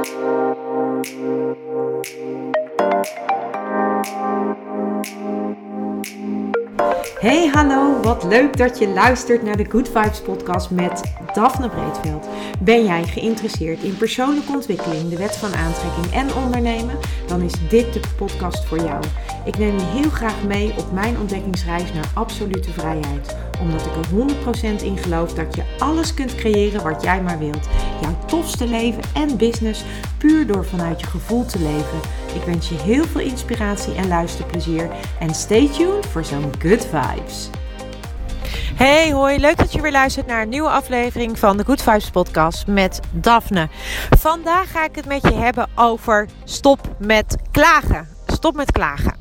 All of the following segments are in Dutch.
Hey hallo, wat leuk dat je luistert naar de Good Vibes podcast met Daphne Breedveld. Ben jij geïnteresseerd in persoonlijke ontwikkeling, de wet van aantrekking en ondernemen? Dan is dit de podcast voor jou. Ik neem je heel graag mee op mijn ontdekkingsreis naar absolute vrijheid. Omdat ik er 100% in geloof dat je alles kunt creëren wat jij maar wilt. Jouw tofste leven en business puur door vanuit je gevoel te leven. Ik wens je heel veel inspiratie en luisterplezier. En stay tuned voor zo'n good vibes. Hey, hoi. Leuk dat je weer luistert naar een nieuwe aflevering van de Good Vibes podcast met Daphne. Vandaag ga ik het met je hebben over stop met klagen. Stop met klagen.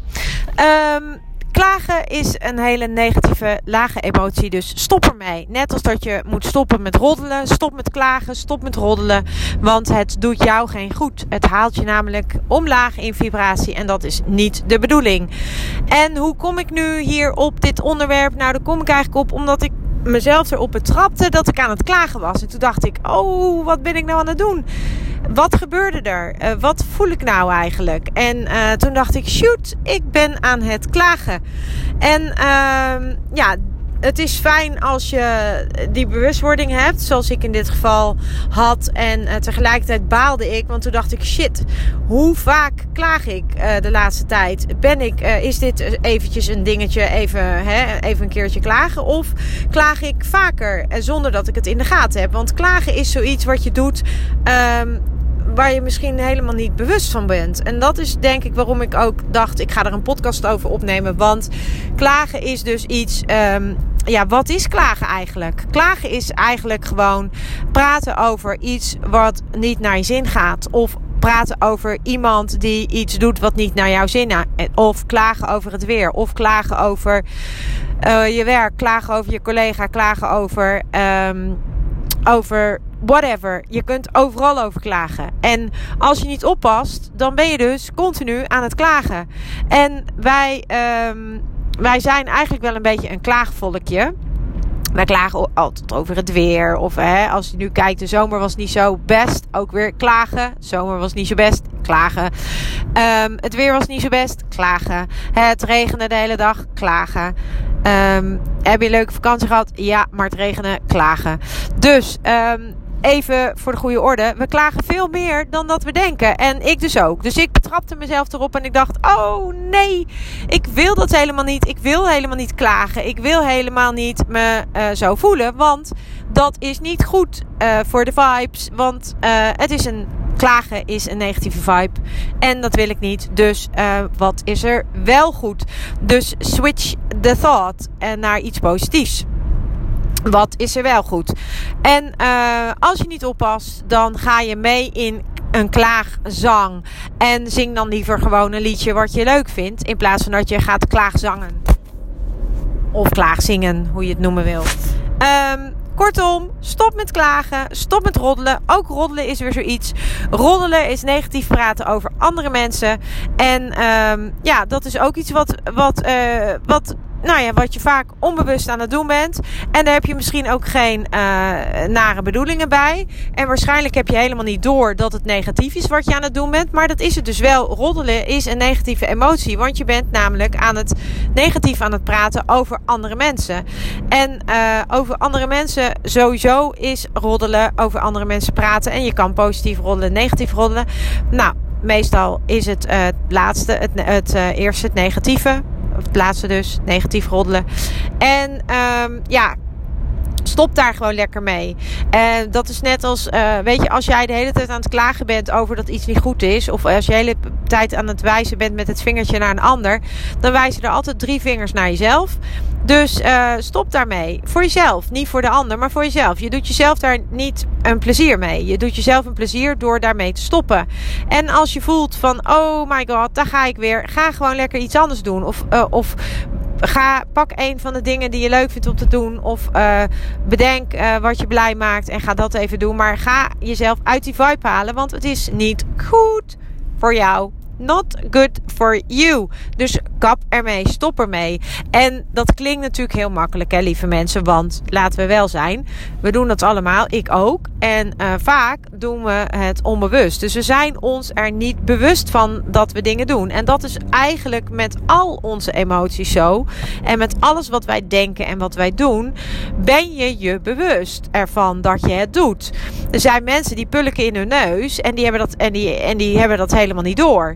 Um, Klagen is een hele negatieve, lage emotie, dus stop ermee. Net als dat je moet stoppen met roddelen, stop met klagen, stop met roddelen, want het doet jou geen goed. Het haalt je namelijk omlaag in vibratie en dat is niet de bedoeling. En hoe kom ik nu hier op dit onderwerp? Nou, daar kom ik eigenlijk op omdat ik mezelf erop betrapte dat ik aan het klagen was. En toen dacht ik, oh, wat ben ik nou aan het doen? Wat gebeurde er? Uh, wat voel ik nou eigenlijk? En uh, toen dacht ik, shoot, ik ben aan het klagen. En uh, ja, het is fijn als je die bewustwording hebt, zoals ik in dit geval had. En uh, tegelijkertijd baalde ik, want toen dacht ik: shit, hoe vaak klaag ik uh, de laatste tijd? Ben ik, uh, is dit eventjes een dingetje, even, hè, even een keertje klagen? Of klaag ik vaker zonder dat ik het in de gaten heb? Want klagen is zoiets wat je doet. Um, waar je misschien helemaal niet bewust van bent. En dat is denk ik waarom ik ook dacht, ik ga er een podcast over opnemen. Want klagen is dus iets. Um, ja, wat is klagen eigenlijk? Klagen is eigenlijk gewoon praten over iets wat niet naar je zin gaat. Of praten over iemand die iets doet wat niet naar jouw zin gaat. Of klagen over het weer. Of klagen over uh, je werk. Klagen over je collega. Klagen over. Um, over whatever. Je kunt overal over klagen. En als je niet oppast, dan ben je dus continu aan het klagen. En wij, um, wij zijn eigenlijk wel een beetje een klaagvolkje. Wij klagen altijd over het weer. Of hè, als je nu kijkt, de zomer was niet zo best. Ook weer klagen. Zomer was niet zo best. Klagen. Um, het weer was niet zo best. Klagen. Het regende de hele dag. Klagen. Um, heb je leuke vakantie gehad? Ja, maar het regende. Klagen. Dus um, even voor de goede orde. We klagen veel meer dan dat we denken. En ik dus ook. Dus ik betrapte mezelf erop en ik dacht: oh nee, ik wil dat helemaal niet. Ik wil helemaal niet klagen. Ik wil helemaal niet me uh, zo voelen. Want dat is niet goed uh, voor de vibes. Want uh, het is een. Klagen is een negatieve vibe. En dat wil ik niet. Dus wat is er wel goed? Dus switch the thought naar iets positiefs. Wat is er wel goed? En uh, als je niet oppast, dan ga je mee in een klaagzang. En zing dan liever gewoon een liedje wat je leuk vindt. In plaats van dat je gaat klaagzangen. Of klaagzingen, hoe je het noemen wil. Um, Kortom, stop met klagen, stop met roddelen. Ook roddelen is weer zoiets. Roddelen is negatief praten over andere mensen. En um, ja, dat is ook iets wat, wat, uh, wat nou ja, wat je vaak onbewust aan het doen bent. En daar heb je misschien ook geen uh, nare bedoelingen bij. En waarschijnlijk heb je helemaal niet door dat het negatief is wat je aan het doen bent. Maar dat is het dus wel. Roddelen is een negatieve emotie. Want je bent namelijk aan het negatief aan het praten over andere mensen. En uh, over andere mensen sowieso is roddelen over andere mensen praten. En je kan positief roddelen, negatief roddelen. Nou, meestal is het uh, het laatste, het, het eerste, het negatieve het laatste dus, negatief roddelen. En um, ja, stop daar gewoon lekker mee. En dat is net als, uh, weet je, als jij de hele tijd aan het klagen bent over dat iets niet goed is. Of als je de hele tijd aan het wijzen bent met het vingertje naar een ander. Dan wijzen er altijd drie vingers naar jezelf. Dus uh, stop daarmee. Voor jezelf. Niet voor de ander, maar voor jezelf. Je doet jezelf daar niet een plezier mee. Je doet jezelf een plezier door daarmee te stoppen. En als je voelt van, oh my god, daar ga ik weer. Ga gewoon lekker iets anders doen. Of, uh, of ga, pak een van de dingen die je leuk vindt om te doen. Of uh, bedenk uh, wat je blij maakt en ga dat even doen. Maar ga jezelf uit die vibe halen, want het is niet goed voor jou. Not good for you. Dus kap ermee, stop ermee. En dat klinkt natuurlijk heel makkelijk, hè, lieve mensen. Want laten we wel zijn, we doen dat allemaal, ik ook. En uh, vaak doen we het onbewust. Dus we zijn ons er niet bewust van dat we dingen doen. En dat is eigenlijk met al onze emoties zo. En met alles wat wij denken en wat wij doen, ben je je bewust ervan dat je het doet. Er zijn mensen die pulken in hun neus en die hebben dat, en die, en die hebben dat helemaal niet door.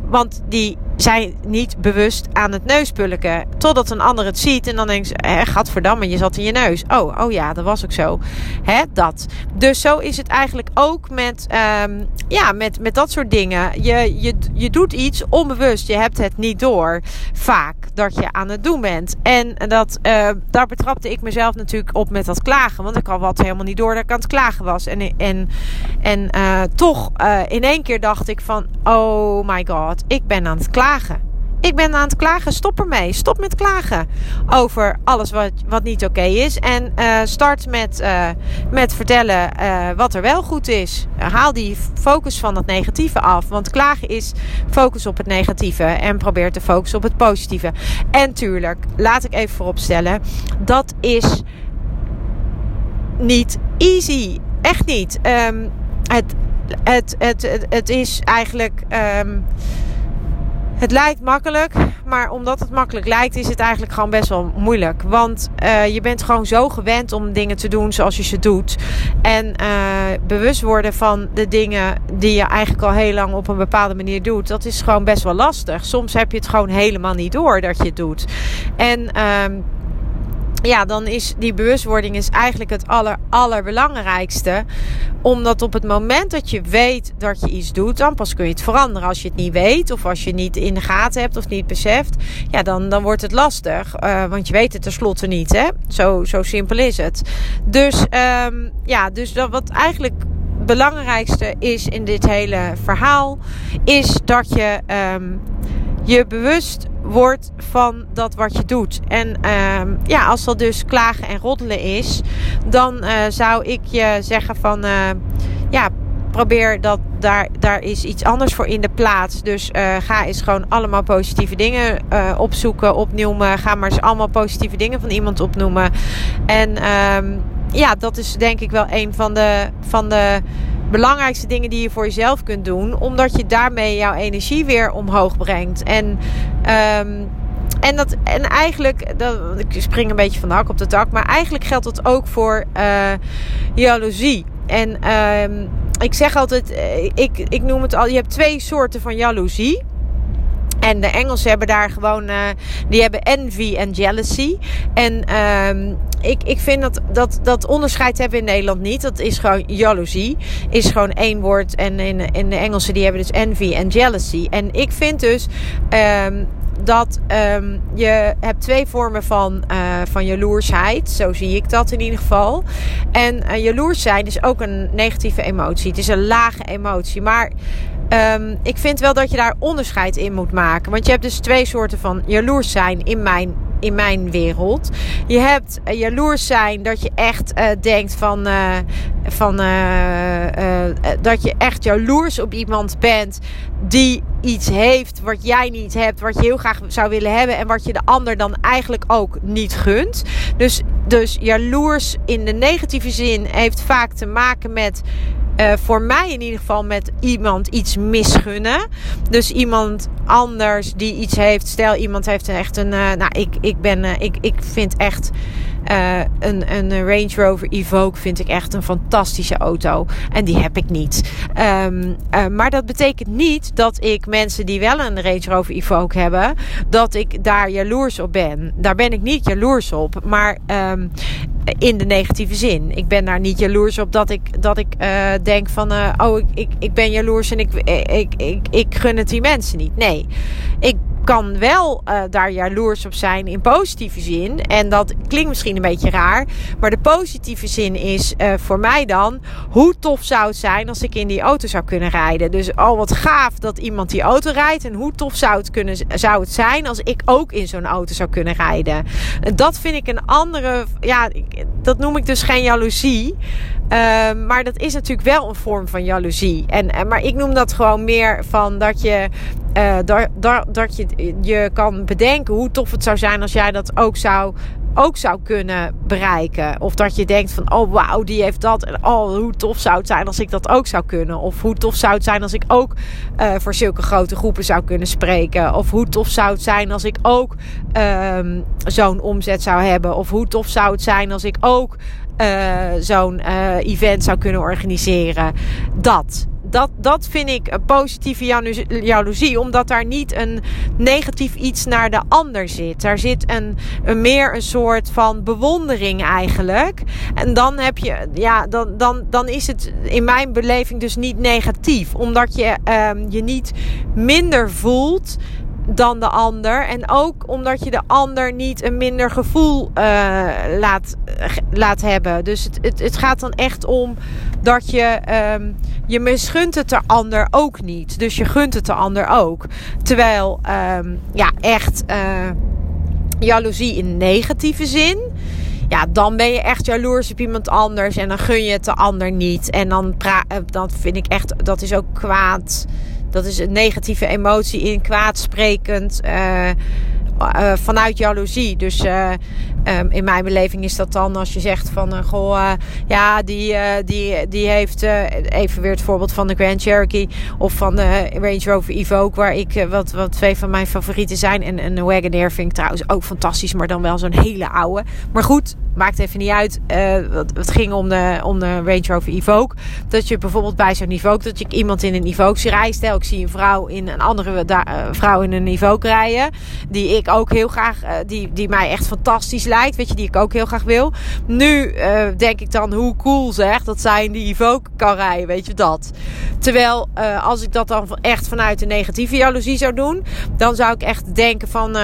Want die zijn niet bewust aan het neuspulken. Totdat een ander het ziet en dan denkt ze, eh, gadverdamme, je zat in je neus. Oh, oh ja, dat was ook zo. Hè, dat. Dus zo is het eigenlijk ook met, um, ja, met, met dat soort dingen. Je, je, je doet iets onbewust, je hebt het niet door. Vaak dat je aan het doen bent. En dat, uh, daar betrapte ik mezelf natuurlijk op met dat klagen. Want ik had wat helemaal niet door dat ik aan het klagen was. En, en, en uh, toch uh, in één keer dacht ik van, oh my god, ik ben aan het klagen. Ik ben aan het klagen. Stop ermee. Stop met klagen over alles wat, wat niet oké is. En uh, start met, uh, met vertellen uh, wat er wel goed is. haal die focus van het negatieve af. Want klagen is focus op het negatieve. En probeer te focussen op het positieve. En tuurlijk, laat ik even vooropstellen. Dat is niet easy. Echt niet. Um, het, het, het, het, het is eigenlijk. Um, het lijkt makkelijk, maar omdat het makkelijk lijkt, is het eigenlijk gewoon best wel moeilijk. Want uh, je bent gewoon zo gewend om dingen te doen zoals je ze doet. En uh, bewust worden van de dingen die je eigenlijk al heel lang op een bepaalde manier doet, dat is gewoon best wel lastig. Soms heb je het gewoon helemaal niet door dat je het doet. En. Uh, ja, dan is die bewustwording is eigenlijk het aller, allerbelangrijkste. Omdat op het moment dat je weet dat je iets doet, dan pas kun je het veranderen. Als je het niet weet of als je niet in de gaten hebt of niet beseft, ja, dan, dan wordt het lastig. Uh, want je weet het tenslotte niet, hè? Zo, zo simpel is het. Dus, um, ja, dus wat eigenlijk belangrijkste is in dit hele verhaal, is dat je um, je bewust wordt van dat wat je doet. En uh, ja, als dat dus klagen en roddelen is, dan uh, zou ik je zeggen van uh, ja, probeer dat daar, daar is iets anders voor in de plaats. Dus uh, ga eens gewoon allemaal positieve dingen opzoeken, opnoemen. Ga maar eens allemaal positieve dingen van iemand opnoemen. En ehm, ja, dat is denk ik wel een van de, van de belangrijkste dingen die je voor jezelf kunt doen. Omdat je daarmee jouw energie weer omhoog brengt. En, um, en, dat, en eigenlijk, dat, ik spring een beetje van de hak op de tak. Maar eigenlijk geldt dat ook voor uh, jaloezie. En um, ik zeg altijd, eh, ik, ik noem het al, je hebt twee soorten van jaloezie. En de Engelsen hebben daar gewoon, uh, die hebben envy en jealousy. En um, ik, ik vind dat, dat dat onderscheid hebben in Nederland niet. Dat is gewoon jaloezie. Is gewoon één woord. En in, in de Engelsen die hebben dus envy en jealousy. En ik vind dus um, dat um, je hebt twee vormen van, uh, van jaloersheid. Zo zie ik dat in ieder geval. En uh, jaloers zijn is ook een negatieve emotie. Het is een lage emotie. Maar um, ik vind wel dat je daar onderscheid in moet maken. Want je hebt dus twee soorten van jaloers zijn in mijn in mijn wereld. Je hebt uh, jaloers zijn dat je echt uh, denkt van, uh, van dat je echt jaloers op iemand bent die iets heeft wat jij niet hebt, wat je heel graag zou willen hebben en wat je de ander dan eigenlijk ook niet gunt. Dus, dus jaloers in de negatieve zin heeft vaak te maken met uh, voor mij in ieder geval met iemand iets misgunnen. Dus iemand anders die iets heeft. Stel, iemand heeft echt een. Uh, nou, ik, ik ben. Uh, ik, ik vind echt. Uh, een, een Range Rover Evoque vind ik echt een fantastische auto. En die heb ik niet. Um, uh, maar dat betekent niet dat ik mensen die wel een Range Rover Evoque hebben, dat ik daar jaloers op ben. Daar ben ik niet jaloers op. Maar um, in de negatieve zin. Ik ben daar niet jaloers op dat ik, dat ik uh, denk van... Oh, ik, ik, ik ben jaloers en ik, ik, ik, ik gun het die mensen niet. Nee, ik kan wel uh, daar jaloers op zijn in positieve zin. En dat klinkt misschien een beetje raar. Maar de positieve zin is uh, voor mij dan... hoe tof zou het zijn als ik in die auto zou kunnen rijden. Dus oh, wat gaaf dat iemand die auto rijdt. En hoe tof zou het, kunnen, zou het zijn als ik ook in zo'n auto zou kunnen rijden. Dat vind ik een andere... Ja, dat noem ik dus geen jaloezie. Ehm, maar dat is natuurlijk wel een vorm van jaloezie. En, maar ik noem dat gewoon meer van dat je, uh, dat, je je kan bedenken hoe tof het zou zijn als jij dat ook zou ook zou kunnen bereiken. Of dat je denkt van, oh wauw, die heeft dat. En oh, hoe tof zou het zijn als ik dat ook zou kunnen. Of hoe tof zou het zijn als ik ook uh, voor zulke grote groepen zou kunnen spreken. Of hoe tof zou het zijn als ik ook um, zo'n omzet zou hebben. Of hoe tof zou het zijn als ik ook uh, zo'n uh, event zou kunnen organiseren. Dat dat, dat vind ik positieve jaloezie. Omdat daar niet een negatief iets naar de ander zit. Daar zit een, een meer een soort van bewondering eigenlijk. En dan heb je, ja, dan, dan, dan is het in mijn beleving dus niet negatief. Omdat je um, je niet minder voelt dan de ander. En ook omdat je de ander niet een minder gevoel uh, laat, laat hebben. Dus het, het, het, gaat dan echt om dat je. Um, je misgunt het de ander ook niet. Dus je gunt het de ander ook. Terwijl, um, ja, echt. Uh, jaloezie in negatieve zin ja, dan ben je echt jaloers op iemand anders en dan gun je het de ander niet. En dan, pra eh, dan vind ik echt, dat is ook kwaad. Dat is een negatieve emotie in kwaadsprekend. Uh, uh, vanuit jaloezie. Dus uh, um, in mijn beleving is dat dan als je zegt van... Uh, goh, ja, die, die, die heeft... even weer het voorbeeld van de Grand Cherokee... of van de Range Rover Evoque... waar ik, wat, wat twee van mijn favorieten zijn. En, en de Wagoneer vind ik trouwens ook fantastisch... maar dan wel zo'n hele oude. Maar goed, maakt even niet uit. het ging om de, om de Range Rover Evoque. Dat je bijvoorbeeld bij zo'n Evoque... dat je iemand in een Evoque rijdt. Stel, ik zie een vrouw in een andere vrouw in een Evoque rijden... die ik ook heel graag, uh, die, die mij echt fantastisch lijkt. Weet je, die ik ook heel graag wil. Nu uh, denk ik dan, hoe cool zeg, dat zij in die Evoque kan rijden. Weet je dat? Terwijl, uh, als ik dat dan echt vanuit de negatieve jaloezie zou doen, dan zou ik echt denken van,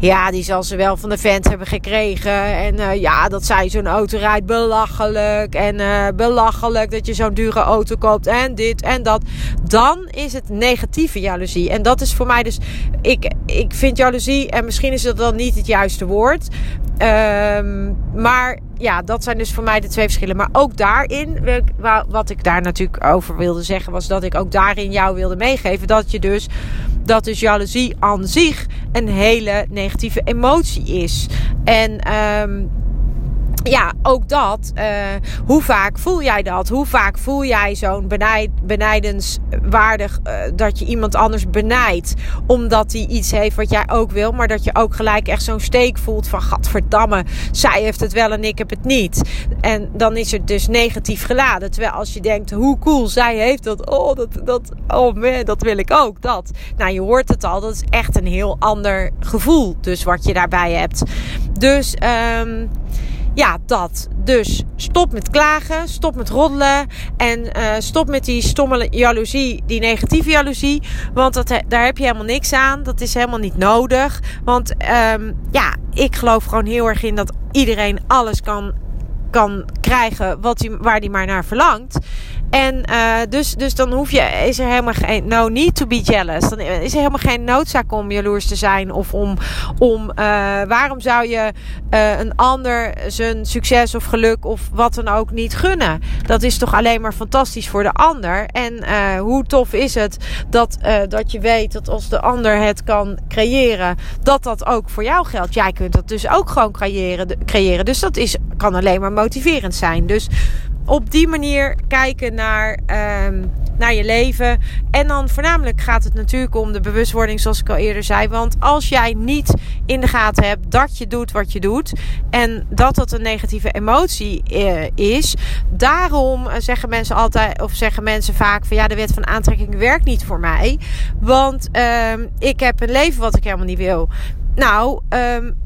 ja, die zal ze wel van de vent hebben gekregen. En ja, dat zij zo'n auto rijdt, belachelijk. En belachelijk dat je zo'n dure auto koopt. En dit en dat. Dan is het negatieve jaloezie. En dat is voor mij dus, ik, ik vind jaloezie en misschien is dat dan niet het juiste woord. Um, maar ja, dat zijn dus voor mij de twee verschillen. Maar ook daarin, wat ik daar natuurlijk over wilde zeggen, was dat ik ook daarin jou wilde meegeven. Dat je dus, dat dus jaloezie aan zich een hele negatieve emotie is. En um, ja, ook dat. Uh, hoe vaak voel jij dat? Hoe vaak voel jij zo'n benijd, benijdenswaardig uh, dat je iemand anders benijdt? Omdat hij iets heeft wat jij ook wil, maar dat je ook gelijk echt zo'n steek voelt van gadverdamme, zij heeft het wel en ik heb het niet. En dan is het dus negatief geladen. Terwijl als je denkt, hoe cool, zij heeft dat. Oh, dat, dat, oh man, dat wil ik ook. Dat. Nou, je hoort het al. Dat is echt een heel ander gevoel. Dus wat je daarbij hebt. Dus, um, ja, dat. Dus stop met klagen, stop met roddelen en uh, stop met die stomme jaloezie, die negatieve jaloezie. Want dat, daar heb je helemaal niks aan. Dat is helemaal niet nodig. Want um, ja, ik geloof gewoon heel erg in dat iedereen alles kan, kan krijgen wat hij, waar hij maar naar verlangt. En uh, dus, dus dan hoef je, is er helemaal geen, no need to be jealous. Dan is er helemaal geen noodzaak om jaloers te zijn. Of om, om uh, waarom zou je uh, een ander zijn succes of geluk of wat dan ook niet gunnen? Dat is toch alleen maar fantastisch voor de ander. En hoe tof is het dat, dat je weet dat als de ander het kan creëren, dat dat ook voor jou geldt. Jij kunt dat dus ook gewoon creëren. creëren. Dus dat is, kan alleen maar motiverend zijn. Dus op die manier kijken naar, um, naar je leven. En dan voornamelijk gaat het natuurlijk om de bewustwording, zoals ik al eerder zei. Want als jij niet in de gaten hebt dat je doet wat je doet. En dat dat een negatieve emotie uh, is. Daarom zeggen mensen altijd, of zeggen mensen vaak van ja, de wet van aantrekking werkt niet voor mij. Want um, ik heb een leven wat ik helemaal niet wil. Nou, um,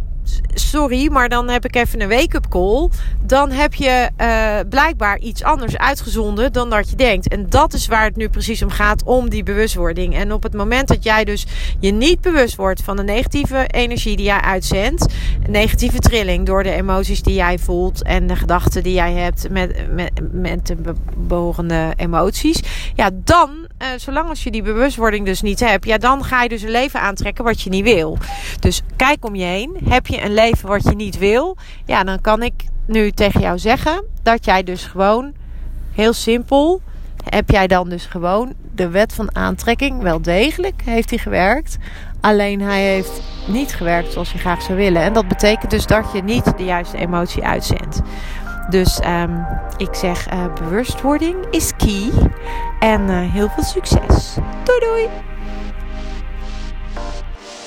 sorry, maar dan heb ik even een wake-up call. Dan heb je uh, blijkbaar iets anders uitgezonden dan dat je denkt. En dat is waar het nu precies om gaat, om die bewustwording. En op het moment dat jij dus je niet bewust wordt van de negatieve energie die jij uitzendt, negatieve trilling door de emoties die jij voelt en de gedachten die jij hebt met, met, met de behorende emoties, ja, dan, uh, zolang als je die bewustwording dus niet hebt, ja, dan ga je dus een leven aantrekken wat je niet wil. Dus kijk om je heen. Heb je een leven wat je niet wil, ja, dan kan ik nu tegen jou zeggen dat jij dus gewoon heel simpel, heb jij dan dus gewoon de wet van aantrekking wel degelijk heeft hij gewerkt. Alleen hij heeft niet gewerkt zoals je graag zou willen. En dat betekent dus dat je niet de juiste emotie uitzendt. Dus um, ik zeg uh, bewustwording is key. En uh, heel veel succes. Doei doei!